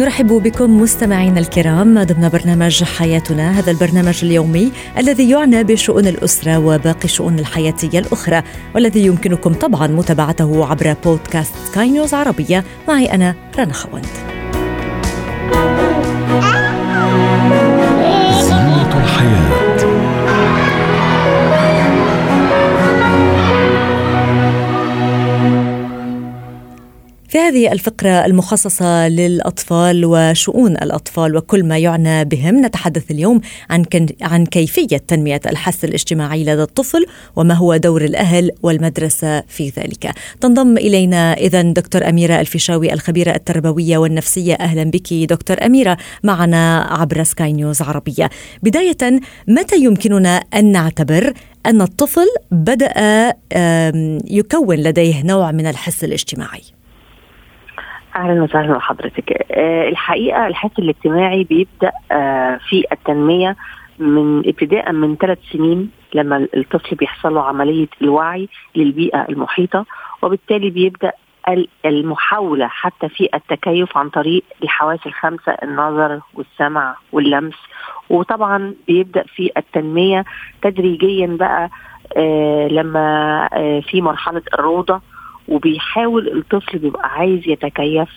نرحب بكم مستمعينا الكرام ضمن برنامج حياتنا هذا البرنامج اليومي الذي يعنى بشؤون الأسرة وباقي الشؤون الحياتية الأخرى والذي يمكنكم طبعا متابعته عبر بودكاست سكاي نيوز عربية. معي أنا رنا خوند. في هذه الفقرة المخصصة للأطفال وشؤون الأطفال وكل ما يعنى بهم نتحدث اليوم عن عن كيفية تنمية الحس الاجتماعي لدى الطفل وما هو دور الأهل والمدرسة في ذلك. تنضم إلينا إذا دكتور أميرة الفيشاوي الخبيرة التربوية والنفسية أهلا بك دكتور أميرة معنا عبر سكاي نيوز عربية. بداية متى يمكننا أن نعتبر أن الطفل بدأ يكون لديه نوع من الحس الاجتماعي؟ أهلا وسهلا بحضرتك. أه الحقيقة الحس الاجتماعي بيبدأ أه في التنمية من ابتداء من ثلاث سنين لما الطفل بيحصل له عملية الوعي للبيئة المحيطة وبالتالي بيبدأ المحاولة حتى في التكيف عن طريق الحواس الخمسة النظر والسمع واللمس. وطبعا بيبدأ في التنمية تدريجيا بقى آه لما آه في مرحلة الروضة وبيحاول الطفل بيبقى عايز يتكيف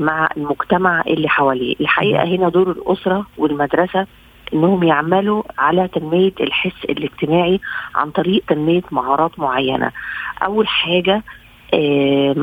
مع المجتمع اللي حواليه. الحقيقة هنا دور الأسرة والمدرسة إنهم يعملوا على تنمية الحس الاجتماعي عن طريق تنمية مهارات معينة. أول حاجة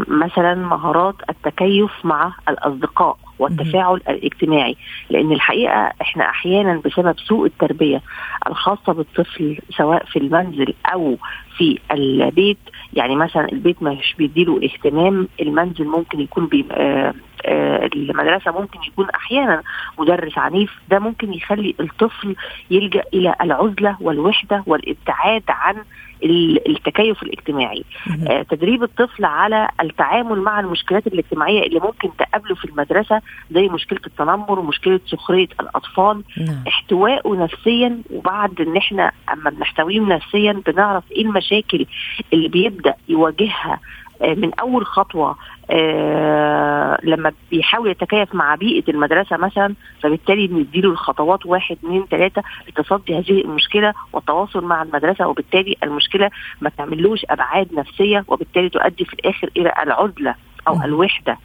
مثلا مهارات التكيف مع الأصدقاء والتفاعل الاجتماعي. لأن الحقيقة إحنا أحيانا بسبب سوء التربية الخاصة بالطفل سواء في المنزل أو في البيت يعني مثلا البيت مش بيديله اهتمام المنزل ممكن يكون بيبقى آه المدرسة ممكن يكون أحيانا مدرس عنيف. ده ممكن يخلي الطفل يلجأ إلى العزلة والوحدة والابتعاد عن التكيف الاجتماعي. آه تدريب الطفل على التعامل مع المشكلات الاجتماعية اللي ممكن تقابله في المدرسة زي مشكلة التنمر ومشكله سخرية الأطفال. نعم. احتوائه نفسيا وبعد إن إحنا أما بنحتويهم نفسيا بنعرف إيه المشاكل اللي بيبدأ يواجهها آه من أول خطوة آه لما بيحاول يتكيف مع بيئة المدرسة مثلا فبالتالي بنديله الخطوات واحد اثنين ثلاثة لتصدي هذه المشكلة والتواصل مع المدرسة وبالتالي المشكلة ما تعملوش أبعاد نفسية وبالتالي تؤدي في الآخر إلى العزله أو مم. الوحدة.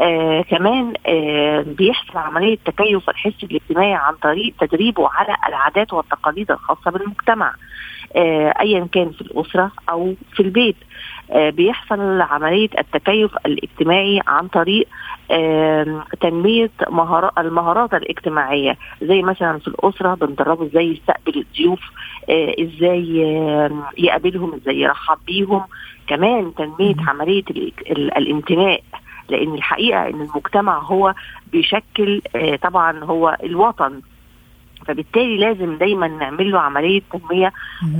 آه كمان آه بيحصل عملية تكيف الحس الاجتماعي عن طريق تدريبه على العادات والتقاليد الخاصة بالمجتمع. آه أيا كان في الأسرة أو في البيت. آه بيحصل عملية التكيف الاجتماعي عن طريق آه تنمية مهارات المهارات الاجتماعية زي مثلا في الأسرة بندربه إزاي يستقبل الضيوف آه إزاي آه يقابلهم إزاي يرحب بيهم. كمان ال- ال- الانتماء لأن الحقيقة إن المجتمع هو بيشكل آه، طبعا هو الوطن. فبالتالي لازم دايما نعمل له عملية تنمية.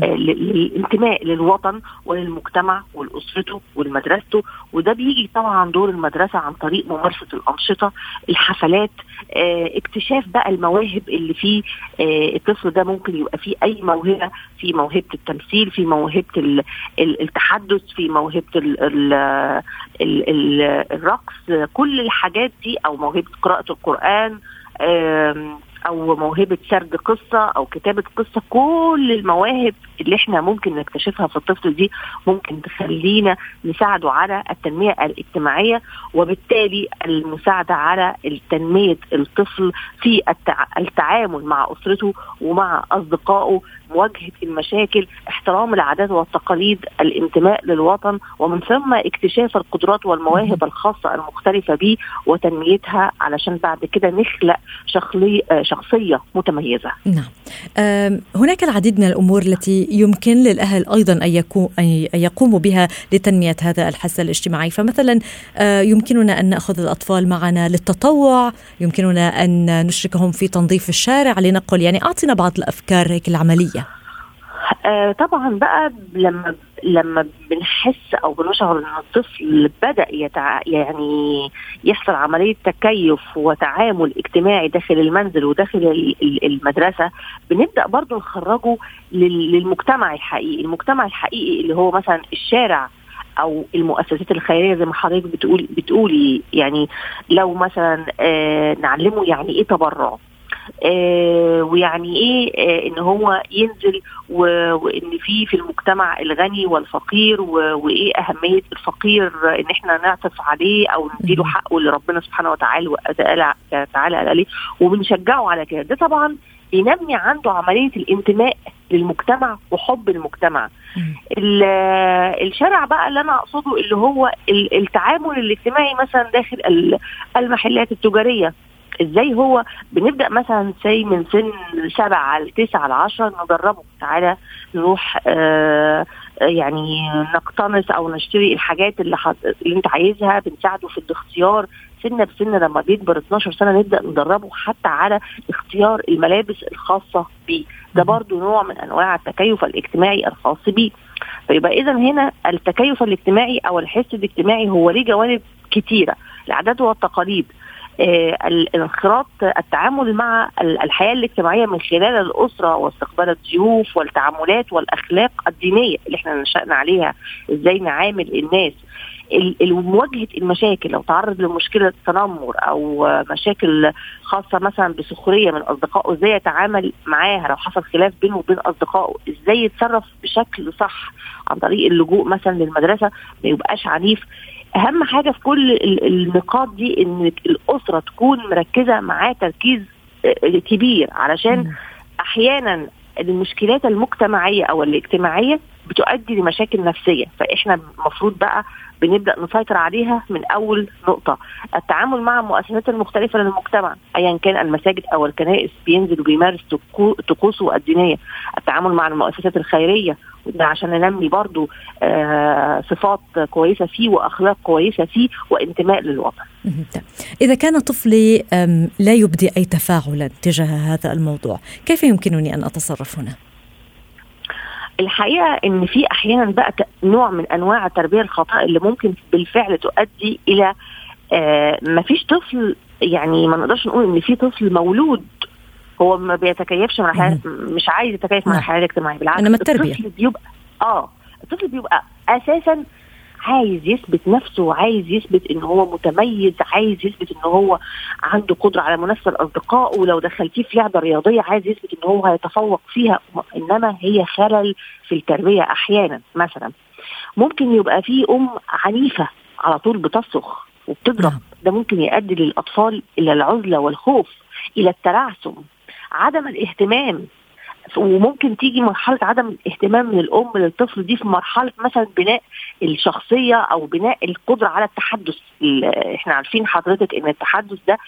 آه، للانتماء للوطن وللمجتمع ولأسرته ولمدرسته وده بيجي طبعا دور المدرسة عن طريق ممارسة الأنشطة الحفلات آه، اكتشاف بقى المواهب اللي فيه آه، الطفل ده ممكن يبقى فيه أي موهبة في موهبة التمثيل في موهبة ال- ال- التحدث في موهبة ال ال ال ال الرقص كل الحاجات دي أو موهبة قراءة القرآن أو موهبة سرد قصة أو كتابة قصة كل المواهب اللي إحنا ممكن نكتشفها في الطفل دي ممكن تخلينا نساعده على التنمية الاجتماعية وبالتالي المساعدة على تنميه الطفل في التع... التعامل مع أسرته ومع أصدقائه مواجهه المشاكل احترام العادات والتقاليد الانتماء للوطن ومن ثم اكتشاف القدرات والمواهب الخاصة المختلفة به وتنميتها علشان بعد كده نخلق شخصي... شخصية متميزة. نعم. هناك العديد من الأمور التي يمكن أن يكو- أن يقوموا بها لتنمية هذا الحس الاجتماعي. فمثلا آه، يمكننا أن نأخذ الأطفال معنا للتطوع يمكننا أن نشركهم في تنظيف الشارع لنقل يعني أعطنا بعض الأفكار هيك العملية. آه طبعا بقى لما لما بنحس أو بنشعر إن الطفل بدأ يتع... يعني يحصل عملية تكيف وتعامل اجتماعي داخل المنزل وداخل المدرسة بنبدأ برضه نخرجه للمجتمع الحقيقي، المجتمع الحقيقي اللي هو مثلا الشارع أو المؤسسات الخيرية زي ما حضرتك بتقول بتقولي يعني لو مثلا آه نعلمه يعني إيه تبرع. آه ويعني إيه آه إن هو ينزل وإن في في المجتمع الغني والفقير وإيه أهمية الفقير إن إحنا نعطف عليه أو نديله حقه اللي ربنا سبحانه وتعالى تعالى قال عليه وبنشجعه على كده. ده طبعا ينمي عنده عملية الانتماء للمجتمع وحب المجتمع. الشارع بقى اللي أنا أقصده اللي هو التعامل الاجتماعي مثلا داخل المحلات التجارية. إزاي هو بنبدأ مثلا سي من سن سبعة لتسعة لعشرة ندربه تعالى نروح آه يعني نقتنص أو نشتري الحاجات اللي, حط... اللي أنت عايزها بنساعده في الاختيار. سنة بسنة لما بيكبر 12 سنة نبدأ ندربه حتى على اختيار الملابس الخاصة بيه. ده برضو نوع من أنواع التكيف الاجتماعي الخاص بيه. فيبقى اذا هنا التكيف الاجتماعي أو الحس الاجتماعي هو ليه جوانب كتيرة. العادات والتقاليد. الانخراط التعامل مع الحياة الاجتماعية من خلال الأسرة واستقبال الضيوف والتعاملات والأخلاق الدينية اللي إحنا نشأنا عليها. إزاي نعامل الناس. مواجهه المشاكل. لو تعرض لمشكلة تنمر أو مشاكل خاصة مثلا بسخرية من أصدقائه إزاي يتعامل معاها؟ لو حصل خلاف بينه وبين أصدقائه إزاي يتصرف بشكل صح عن طريق اللجوء مثلا للمدرسة؟ ما يبقاش عنيف. أهم حاجة في كل النقاط دي ان الأسرة تكون مركزة معاه تركيز كبير علشان أحيانا المشكلات المجتمعية أو الاجتماعية بتؤدي لمشاكل نفسية. فإحنا المفروض بقى بنبدأ نسيطر عليها من أول نقطة. التعامل مع المؤسسات المختلفة للمجتمع ايا كان المساجد أو الكنائس بينزل وبيمارس طقوسه الدينية. التعامل مع المؤسسات الخيرية ده عشان ننمي برضو آه صفات كويسة فيه وأخلاق كويسة فيه وانتماء للوطن. إذا كان طفلي لا يبدي أي تفاعلا تجاه هذا الموضوع كيف يمكنني أن أتصرف هنا؟ الحقيقة إن في أحيانا بقى نوع من أنواع التربيه الخاطئه اللي ممكن بالفعل تؤدي إلى آه ما فيش طفل يعني ما نقدرش نقول إن في طفل مولود هو ما بيتكيفش مع الحياة مش عايز يتكيف مع الحياة الاجتماعيه بالعكس إنما التربية. الطفل بيبقى آه الطفل بيبقى أساسا عايز يثبت نفسه وعايز يثبت إن هو متميز عايز يثبت إن هو عنده قدرة على منافسة الأصدقاء ولو دخلتيه في لعبة رياضية عايز يثبت إن هو هيتفوق فيها إنما هي خلل في التربية أحيانا مثلا. ممكن يبقى في أم عنيفة على طول بتصرخ وبتضرب. ده ممكن يؤدي للأطفال إلى العزلة والخوف إلى الترعثم عدم الاهتمام. وممكن تيجي مرحلة عدم الاهتمام من الأم للطفل دي في مرحلة مثلا بناء الشخصية أو بناء القدرة على التحدث. إحنا عارفين حضرتك إن التحدث ده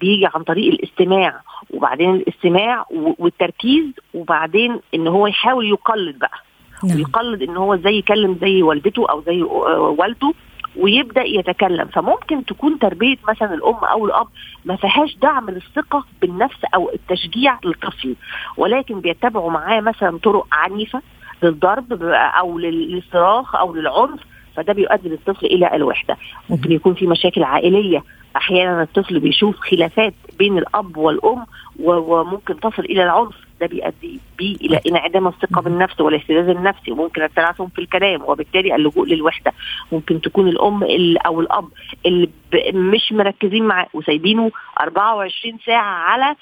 بيجي عن طريق الاستماع وبعدين الاستماع والتركيز وبعدين إن هو يحاول يقلد بقى. نعم. ويقلد إن هو إزاي يكلم زي والدته أو زي والده. ويبدأ يتكلم. فممكن تكون تربية مثلا الأم أو الأب ما فيهاش دعم للثقة بالنفس أو التشجيع للطفل ولكن بيتبعوا معاه مثلا طرق عنيفة للضرب أو للصراخ أو للعنف فده بيؤدي للطفل إلى الوحدة. ممكن يكون في مشاكل عائلية أحيانا الطفل بيشوف خلافات بين الأب والأم وممكن تصل إلى العنف. ده بيؤدي بيه إلى انعدام الثقة بالنفس والاهتزاز النفسي. وممكن التناسم في الكلام وبالتالي اللجوء للوحدة. ممكن تكون الأم أو الأب اللي مش مركزين معاه وسايبينه 24 ساعة على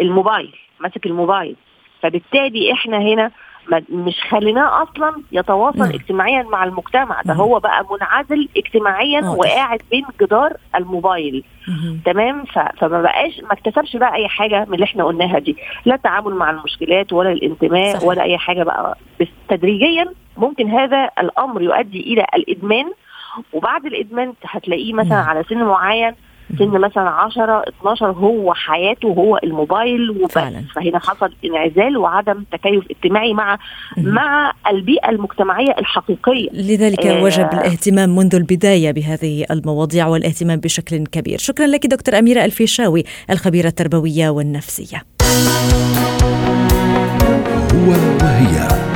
الموبايل ماسك الموبايل. فبالتالي إحنا هنا مش خليناه أصلا يتواصل مم. اجتماعيا مع المجتمع ده مم. هو بقى منعزل اجتماعيا مم. وقاعد بين جدار الموبايل مم. تمام فما بقاش ما اكتسبش بقى أي حاجة من اللي إحنا قلناها دي لا التعامل مع المشكلات ولا الانتماء صح. ولا أي حاجة بقى بس تدريجيا ممكن هذا الأمر يؤدي إلى الإدمان وبعد الإدمان هتلاقيه مثلا مم. على سن معين سن مثلا 10 12 هو حياته هو الموبايل وبس. فعلا. فهنا حصل انعزال وعدم تكيف اجتماعي مع مع البيئة المجتمعية الحقيقية. لذلك آه وجب الاهتمام منذ البداية بهذه المواضيع والاهتمام بشكل كبير. شكرا لك دكتور أميرة الفيشاوي الخبيرة التربوية والنفسية. هو وهي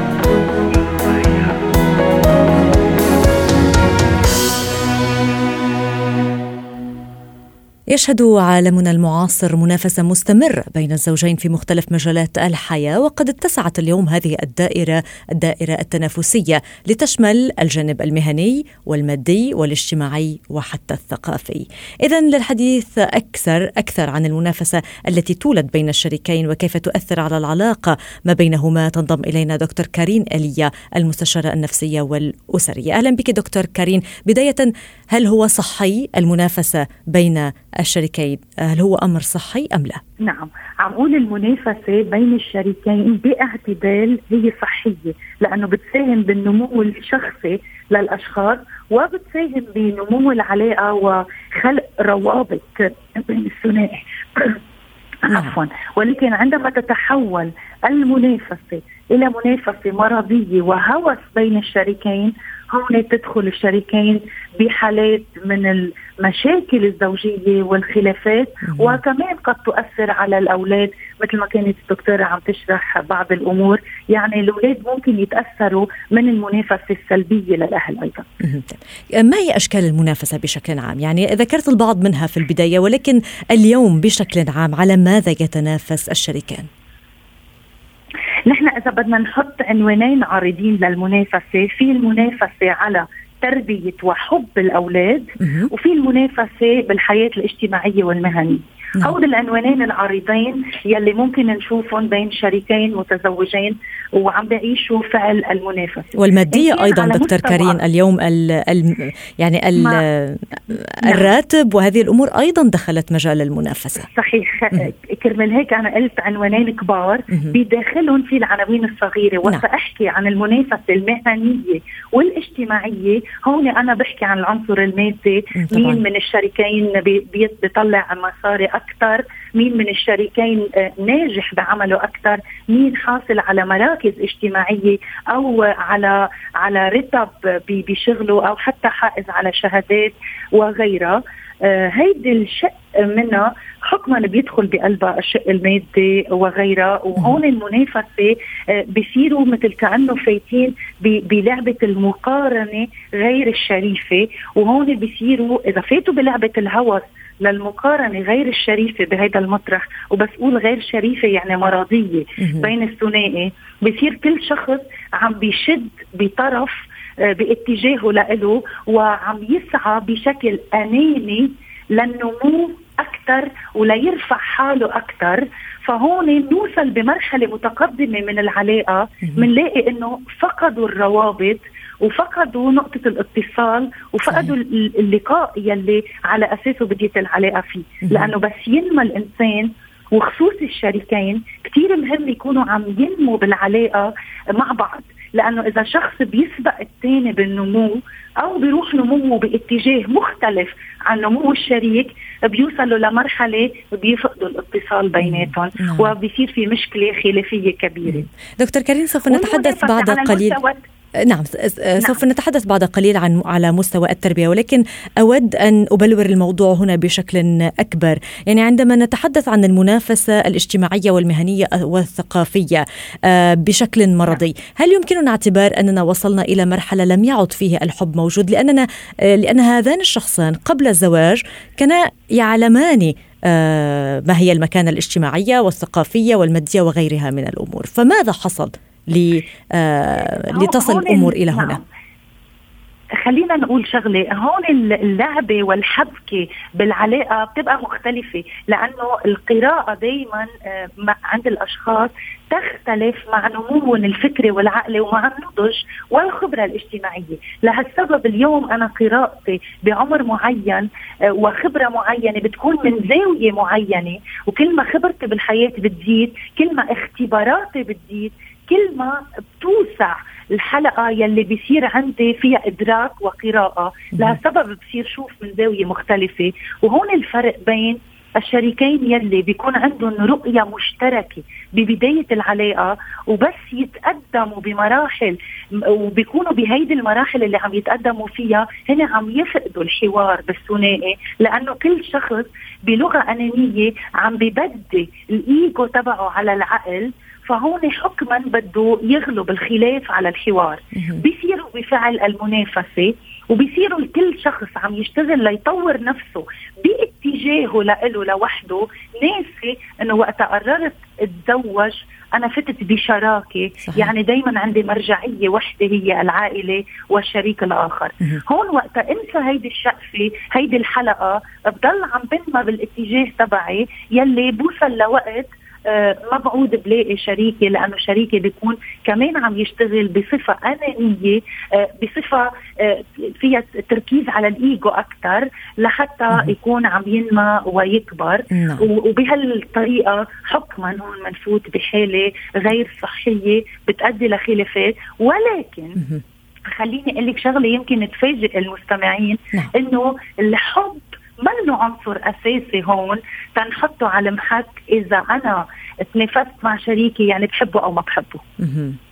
يشهد عالمنا المعاصر منافسة مستمرة بين الزوجين في مختلف مجالات الحياة وقد اتسعت اليوم هذه الدائرة الدائرة التنافسية لتشمل الجانب المهني والمادي والاجتماعي وحتى الثقافي. إذا للحديث أكثر أكثر عن المنافسة التي تولد بين الشريكين وكيف تؤثر على العلاقة ما بينهما تنضم إلينا دكتور كارين إليا المستشارة النفسية والأسرية. أهلا بك دكتور كارين. بداية هل هو صحي المنافسة بين الشريكين هل هو أمر صحي أم لا؟ نعم عم أقول المنافسة بين الشريكين باعتدال هي صحية لأنه بتساهم بالنمو الشخصي للأشخاص وبتساهم بنمو العلاقة وخلق روابط بين الثنائي نعم. عفوا ولكن عندما تتحول المنافسة إلى منافسة مرضية وهوس بين الشريكين هون تدخل الشريكين بحالات من المشاكل الزوجية والخلافات وكمان قد تؤثر على الأولاد. مثل ما كانت الدكتورة عم تشرح بعض الأمور يعني الأولاد ممكن يتأثروا من المنافسة السلبية للأهل أيضا. ما هي أشكال المنافسة بشكل عام؟ يعني ذكرت البعض منها في البداية ولكن اليوم بشكل عام على ماذا يتنافس الشريكان؟ نحن إذا بدنا نحط عنوانين عارضين للمنافسة في المنافسة على تربية وحب الأولاد وفي المنافسة بالحياة الاجتماعية والمهنية. نعم. هول العنوانين العريضين يلي ممكن نشوفهم بين شريكين متزوجين وعم بيعيشوا فعل المنافسة. والمادية أيضا دكتور كارين اليوم ال ال يعني ال نعم. الراتب وهذه الأمور أيضا دخلت مجال المنافسة. صحيح. كرمال هيك أنا قلت عنوانين كبار بداخلهم في العناوين الصغيرة. نعم. وساحكي عن المنافسة المهنية والاجتماعية هون أنا بحكي عن العنصر المادي. مين من الشريكين بيطلع مصاري أكثر مين من الشريكين آه، ناجح بعمله أكثر مين حاصل على مراكز اجتماعية أو على على رتب بشغله أو حتى حائز على شهادات وغيرها. آه، هيدي الشق منها حكما بيدخل بقلبها الشق المادي وغيرها. وهون المنافسة آه، بصيروا مثل كأنه فايتين بلعبة المقارنة غير الشريفة. وهون بصيروا إذا فاتوا بلعبة الهوس للمقارنة غير الشريفة بهذا المطرح وبس أقول غير شريفة يعني مرضية بين الثنائي. بصير كل شخص عم بيشد بطرف آه، باتجاهه لإله وعم يسعى بشكل أناني للنمو أكثر وليرفع حاله أكثر فهون نوصل بمرحلة متقدمة من العلاقة بنلاقي إنه فقدوا الروابط وفقدوا نقطة الاتصال وفقدوا صحيح. اللقاء يلي على أساسه بديت العلاقة فيه. لأنه بس ينمى الإنسان وخصوص الشريكين كثير مهم يكونوا عم ينموا بالعلاقة مع بعض. لأنه إذا شخص بيسبق الثاني بالنمو أو بيروح نموه باتجاه مختلف عن نمو الشريك بيوصلوا لمرحلة بيفقدوا الاتصال بيناتهم نعم. وبيصير في مشكلة خلافية كبيرة دكتور كريم سوف نتحدث بعد قليل نعم سوف نعم. نتحدث بعد قليل عن على مستوى التربية ولكن أود أن أبلور الموضوع هنا بشكل أكبر، يعني عندما نتحدث عن المنافسة الاجتماعية والمهنية والثقافية آه، بشكل مرضي، هل يمكننا اعتبار أننا وصلنا إلى مرحلة لم يعد فيه الحب موجود لأننا آه، لأن هذان الشخصان قبل الزواج كانا يعلمان آه، ما هي المكانة الاجتماعية والثقافية والمادية وغيرها من الأمور، فماذا حصل؟ آه، لتصل الأمور إلى هنا نعم. خلينا نقول شغلة هون اللعبة والحبكة بالعلاقة بتبقى مختلفة لأنه القراءة دائما آه، عند الأشخاص تختلف مع نموهم الفكري والعقلي ومع النضج والخبرة الاجتماعية، لهالسبب اليوم أنا قراءتي بعمر معين آه، وخبرة معينة بتكون من زاوية معينة، وكل ما خبرتي بالحياة بتزيد، كل ما اختباراتي بتزيد، كل ما بتوسع الحلقة يلي بيصير عندي فيها إدراك وقراءة. لها سبب بصير شوف من زاوية مختلفة. وهون الفرق بين الشريكين يلي بيكون عندهم رؤية مشتركة ببداية العلاقة وبس يتقدموا بمراحل وبيكونوا بهيدي المراحل اللي عم يتقدموا فيها هنا عم يفقدوا الحوار بالثنائي. لأنه كل شخص بلغة أنانية عم ببدي الإيجو تبعه على العقل فهون حكما بده يغلب الخلاف على الحوار. بيصيروا بفعل المنافسة وبيصيروا الكل شخص عم يشتغل ليطور نفسه باتجاهه لإله لوحده. ناسي إنه وقت قررت اتزوج أنا فتت بشراكة. صحيح. يعني دائما عندي مرجعية وحدة هي العائلة والشريك الآخر. مه. هون وقت انسى هيدي الشقفة هيدي الحلقة بضل عم بنمى بالاتجاه تبعي يلي بوصل لوقت ما بعود بلاقي شريكي لأنه شريكي بيكون كمان عم يشتغل بصفة أنانية آه، بصفة آه، فيها تركيز على الإيجو أكثر لحتى يكون عم ينمى ويكبر نعم. وبهالطريقة حكما هون منفوت بحالة غير صحية بتؤدي لخلافات ولكن خليني أقول لك شغلة يمكن تفاجئ المستمعين نعم. إنه الحب منه عنصر أساسي هون تنحطه على محك إذا أنا تنافست مع شريكي يعني بحبه أو ما بحبه.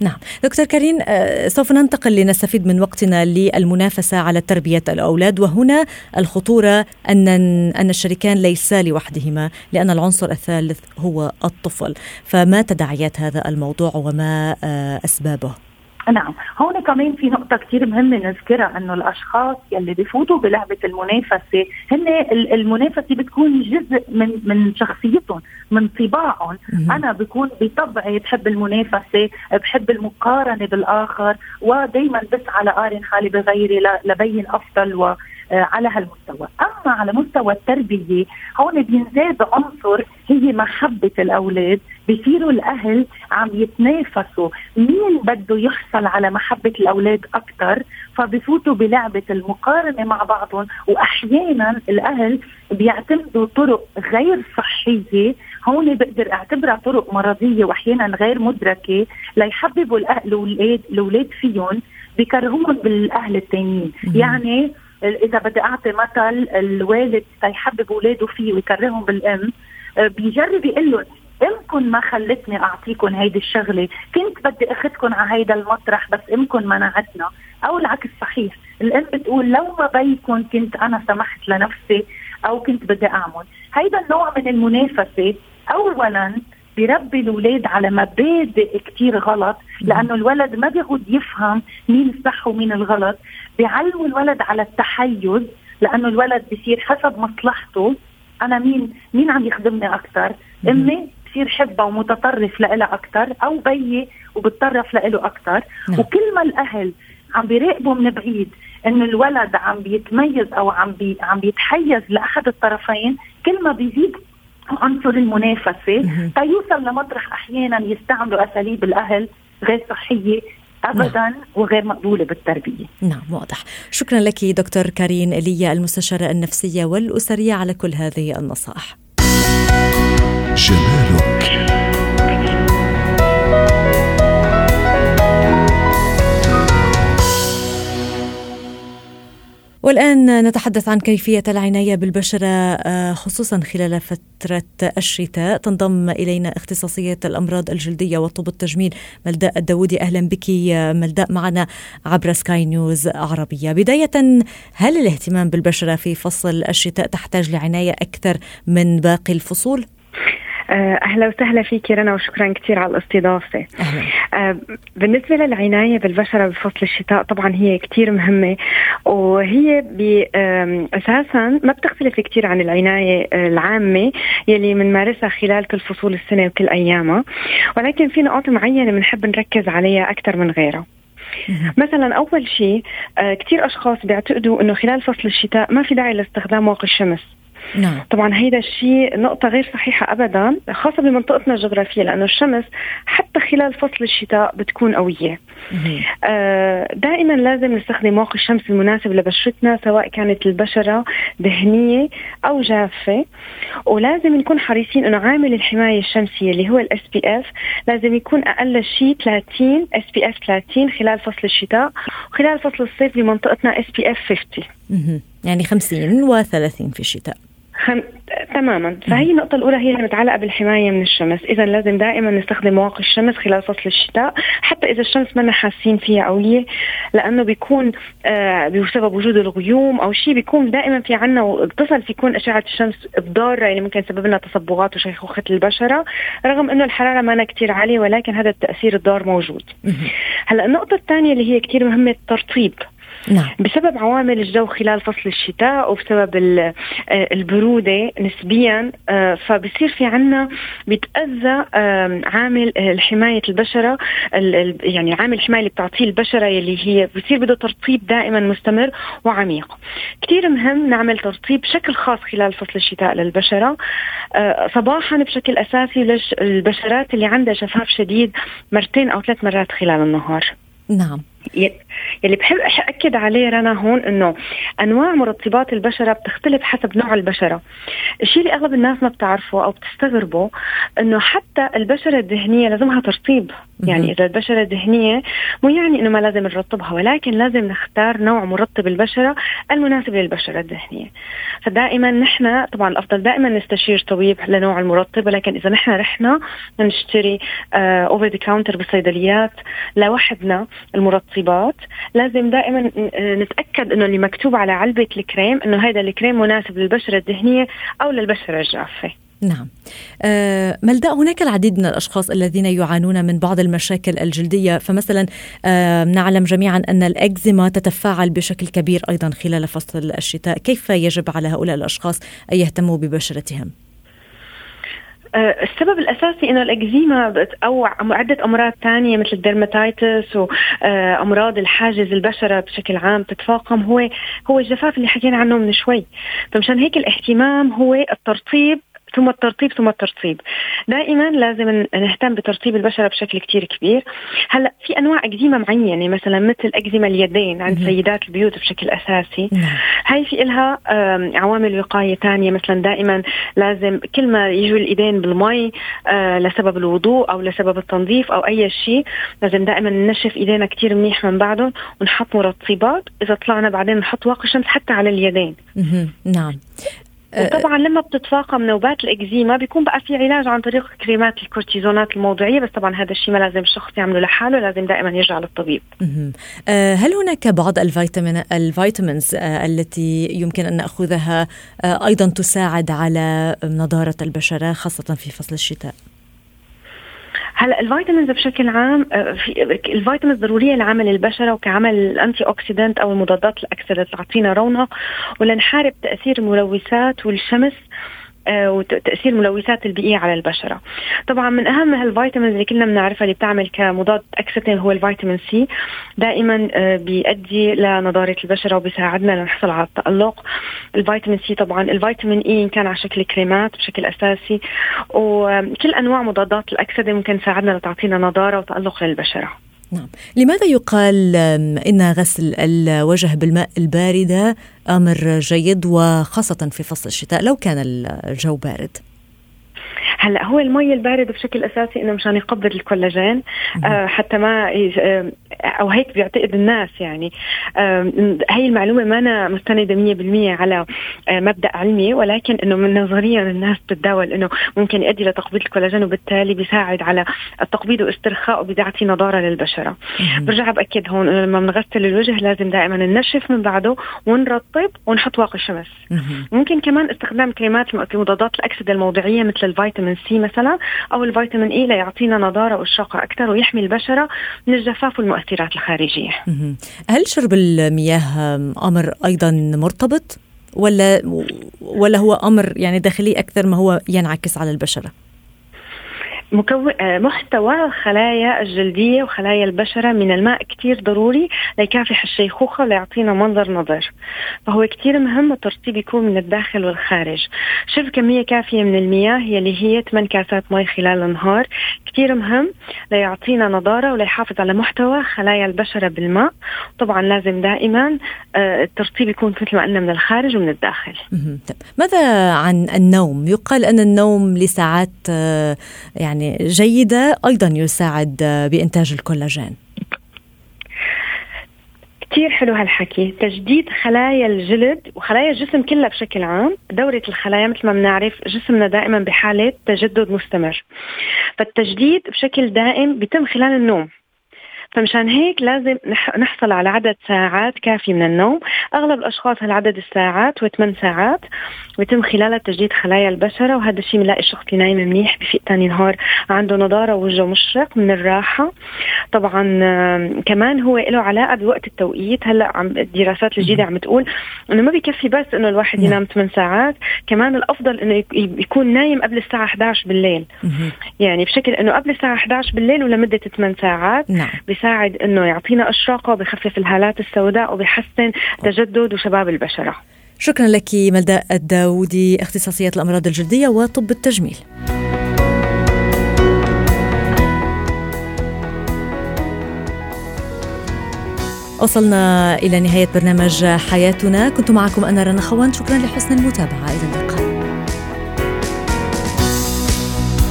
نعم، دكتور كريم آه، سوف ننتقل لنستفيد من وقتنا للمنافسة على تربية الأولاد وهنا الخطورة أن أن الشريكان ليسا لوحدهما لأن العنصر الثالث هو الطفل، فما تداعيات هذا الموضوع وما آه، أسبابه؟ نعم. هون كمان في نقطة كثير مهمة نذكرها إنه الأشخاص يلي بفوتوا بلعبة المنافسة هن المنافسة بتكون جزء من من شخصيتهم من طباعهم. أنا بكون بطبعي بحب المنافسة بحب المقارنة بالآخر ودائما بسعى لقارن حالي بغيري لبين أفضل و على هالمستوى. أما على مستوى التربية هون بينزاد عنصر هي محبة الأولاد بصيروا الأهل عم يتنافسوا. مين بده يحصل على محبة الأولاد أكثر فبفوتوا بلعبة المقارنة مع بعضهم واحيانا الأهل بيعتمدوا طرق غير صحية. هون بقدر أعتبرها طرق مرضية واحيانا غير مدركة ليحببوا الاولاد الأولاد فيهم بكرهوهم بالأهل الثانيين يعني إذا بدي أعطي مثل الوالد تيحبب اولاده فيه ويكرههم بالأم آه، بيجرب يقول لهم أمكن ما خلتني اعطيكم هيدي الشغلة؟ كنت بدي اخذكم على هيدا المطرح بس أمكن منعتنا. أو العكس صحيح الأم بتقول لو ما بيكم كنت أنا سمحت لنفسي أو كنت بدي أعمل. هيدا النوع من المنافسة اولا بيربي الأولاد على مبادئ كتير غلط لأنه الولد ما بيقعد يفهم مين الصح ومين الغلط. بيعلموا الولد على التحيز لأنه الولد بصير حسب مصلحته. أنا مين مين عم يخدمني أكثر أمي بصير حبها ومتطرف لها أكثر أو بيي وبتطرف له أكثر نعم. وكل ما الأهل عم بيراقبوا من بعيد إنه الولد عم بيتميز أو عم بي عم بيتحيز لأحد الطرفين كل ما بيزيد عنصر المنافسة تيوصل لمطرح أحيانا يستعملوا أساليب الأهل غير صحية ابدا نعم. وغير مقبولة بالتربية. نعم واضح. شكرا لك دكتور كارين إليا المستشاره النفسية والأسرية على كل هذه النصائح. جمالك والآن نتحدث عن كيفية العناية بالبشرة آه، خصوصا خلال فترة الشتاء. تنضم إلينا اختصاصية الأمراض الجلدية وطب التجميل ملداء الداودي. أهلا بك ملداء. معنا عبر سكاي نيوز عربية. بداية هل الاهتمام بالبشرة في فصل الشتاء تحتاج لعناية أكثر من باقي الفصول؟ آه، أهلا وسهلا فيك رنا وشكرا كثير على الاستضافة. أهلا. بالنسبة للعناية بالبشرة بفصل الشتاء طبعا هي كثير مهمة وهي أساسا ما بتختلف كثير عن العناية العامة يلي بنمارسها خلال كل فصول السنة وكل أيامها ولكن في نقاط معينة بنحب نركز عليها أكثر من غيرها. مثلا أول شيء آه، كثير أشخاص بيعتقدوا إنه خلال فصل الشتاء ما في داعي لاستخدام واقي الشمس نعم. طبعا هيدا الشيء نقطة غير صحيحة أبدا خاصة بمنطقتنا الجغرافية لأنه الشمس حتى خلال فصل الشتاء بتكون قوية. آه دائما لازم نستخدم واقي الشمس المناسب لبشرتنا سواء كانت البشرة دهنية أو جافة. ولازم نكون حريصين أنه عامل الحماية الشمسية اللي هو ال SPF لازم يكون أقل شيء 30 SPF 30 خلال فصل الشتاء وخلال فصل الصيف بمنطقتنا SPF 50 يعني 50 و30 في الشتاء. خم... تماما. فهي النقطة الأولى هي المتعلقة بالحماية من الشمس. إذا لازم دائما نستخدم مواقي الشمس خلال فصل الشتاء حتى إذا الشمس ما حاسين فيها أولية لأنه بيكون آه بسبب وجود الغيوم أو شيء بيكون دائما في عنا الطفل يكون أشعة الشمس الضارة اللي ممكن تسبب لنا تصبغات وشيخوخة البشرة رغم أنه الحرارة ما كتير عالية ولكن هذا التأثير الضار موجود. هلأ النقطة الثانية اللي هي كتير مهمة الترطيب. نعم. بسبب عوامل الجو خلال فصل الشتاء وبسبب آه، البرودة نسبيا آه، فبصير في عنا بيتأذى عامل آه، حماية البشرة يعني عامل الحماية اللي بتعطيه البشرة اللي هي بصير بده ترطيب دائما مستمر وعميق. كتير مهم نعمل ترطيب بشكل خاص خلال فصل الشتاء للبشرة صباحا بشكل أساسي للبشرات اللي عندها جفاف شديد مرتين أو ثلاث مرات خلال النهار. نعم. يلي بحب أكد عليه رنا هون إنه أنواع مرطبات البشرة بتختلف حسب نوع البشرة. الشيء اللي أغلب الناس ما بتعرفه أو بتستغربه إنه حتى البشرة الدهنيه لازمها ترطيب. يعني إذا البشرة دهنيه مو يعني إنه ما لازم نرطبها ولكن لازم نختار نوع مرطب البشرة المناسب للبشرة الدهنيه فدائما نحن طبعا الأفضل دائما نستشير طبيب لنوع المرطب ولكن إذا نحن رحنا نشتري over the counter بالصيدليات لوحدنا المرطبات لازم دائما نتأكد إنه اللي مكتوب على علبة الكريم إنه هذا الكريم مناسب للبشرة الدهنيه أو للبشرة الجافة. نعم. آه ملداء هناك العديد من الأشخاص الذين يعانون من بعض المشاكل الجلدية. فمثلا آه نعلم جميعا أن الأكزيما تتفاعل بشكل كبير أيضا خلال فصل الشتاء. كيف يجب على هؤلاء الأشخاص أن يهتموا ببشرتهم؟ آه، السبب الأساسي إنه الإكزيما أو عدة أمراض ثانية مثل ال dermatitis وامراض الحاجز البشرة بشكل عام تتفاقم. هو هو الجفاف اللي حكينا عنه من شوي. فمشان هيك الاهتمام هو الترطيب ثم الترطيب ثم الترطيب. دائما لازم نهتم بترطيب البشرة بشكل كتير كبير. هلأ في أنواع إكزيما معينة مثلا مثل إكزيما اليدين عند سيدات البيوت بشكل أساسي. نعم. هاي في لها عوامل وقاية ثانية مثلا دائما لازم كل ما يجوا الإيدين بالمي آه، لسبب الوضوء أو لسبب التنظيف أو أي شيء لازم دائما ننشف إيدينا كتير منيح من بعدهم ونحط مرطبات. إذا طلعنا بعدين نحط واقي شمس حتى على اليدين. نعم. وطبعا لما بتتفاقم نوبات الإكزيما بيكون بقى في علاج عن طريق كريمات الكورتيزونات الموضعية بس طبعا هذا الشيء ما لازم الشخص يعمله لحاله لازم دائما يرجع للطبيب. آه، هل هناك بعض الفيتامين ال vitamins آه، التي يمكن أن نأخذها آه، أيضا تساعد على نضارة البشرة خاصة في فصل الشتاء؟ هلا ال vitamins بشكل عام آه، في ال vitamins ضرورية لعمل البشرة وكعمل ال antioxidant أو المضادات الأكسدة تعطينا رونق ولنحارب تأثير الملوثات والشمس وتأثير الملوثات البيئية على البشرة. طبعا من أهم هال vitamins اللي كلنا بنعرفها اللي بتعمل كمضاد oxidant هو الفيتامين C دائما آه، بيؤدي لنضاره البشرة وبيساعدنا لنحصل على التألق. الفيتامين C طبعا الفيتامين E إن كان على شكل كريمات بشكل أساسي وكل أنواع مضادات الأكسدة ممكن تساعدنا لتعطينا نضاره وتألق للبشرة. نعم. لماذا يقال إن غسل الوجه بالماء الباردة أمر جيد وخاصة في فصل الشتاء لو كان الجو بارد؟ هلأ هو المي البارده بشكل أساسي إنه مشان يقبض الكولاجين آه حتى ما أو هيك بيعتقد الناس يعني. هي المعلومة ما أنا مستندة 100% على آه مبدأ علمي ولكن إنه من نظريا الناس بتتداول إنه ممكن يؤدي لتقبيض الكولاجين وبالتالي بيساعد على التقبيض واسترخاء وبيعطي نضارة للبشرة. برجع بأكد هون إنه لما بنغسل الوجه لازم دائما ننشف من بعده ونرطب ونحط واقي شمس ممكن كمان استخدام كريمات مضادات الأكسدة الموضعية مثل الفيتامين فيتامين سي مثلا أو الفيتامين إي ليعطينا نضارة واشراقه أكثر ويحمي البشرة من الجفاف والمؤثرات. الخارجية. هل شرب المياه أمر أيضا مرتبط؟ ولا ولا هو أمر يعني داخلي أكثر ما هو ينعكس على البشره؟ مكون آه، محتوى الخلايا الجلدية وخلايا البشرة من الماء كتير ضروري ليكافح الشيخوخة ليعطينا منظر نظر. فهو كتير مهم الترطيب يكون من الداخل والخارج. شرب كمية كافية من المياه اللي هي 8 كاسات مي خلال النهار. كتير مهم ليعطينا نضارة وليحافظ على محتوى خلايا البشرة بالماء. طبعا لازم دائما آه، الترطيب يكون مثل ما قلنا من الخارج ومن الداخل. طيب، ماذا عن النوم؟ يقال أن النوم لساعات آه، يعني يعني جيدة أيضا يساعد بإنتاج الكولاجين. كتير حلو هالحكي. تجديد خلايا الجلد وخلايا الجسم كلها بشكل عام. دورة الخلايا مثل ما بنعرف جسمنا دائما بحالة تجدد مستمر. فالتجديد بشكل دائم بيتم خلال النوم. فمشان هيك لازم نحصل على عدد ساعات كافي من النوم. أغلب الأشخاص هالعدد الساعات هو 8 ساعات ويتم خلالها تجديد خلايا البشرة وهذا الشيء بنلاقي الشخص اللي نايم منيح بفيق ثاني نهار عنده نضارة ووجهه مشرق من الراحة. طبعا كمان هو له علاقة بوقت التوقيت. هلأ عم الدراسات الجديدة عم تقول إنه ما بيكفي بس إنه الواحد ينام 8 ساعات كمان الأفضل إنه يكون نايم قبل الساعة 11 بالليل. يعني بشكل إنه قبل الساعة 11 بالليل ولمدة 8 ساعات. نعم. بيساعد إنه يعطينا أشراقه وبخفف الهالات السوداء وبيحسن تجدد وشباب البشرة. شكرا لك ملداء الداودي اختصاصية الأمراض الجلدية وطب التجميل. وصلنا إلى نهاية برنامج حياتنا. كنت معكم أنا رنا خوان. شكرا لحسن المتابعة. إلى اللقاء.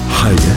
حياتنا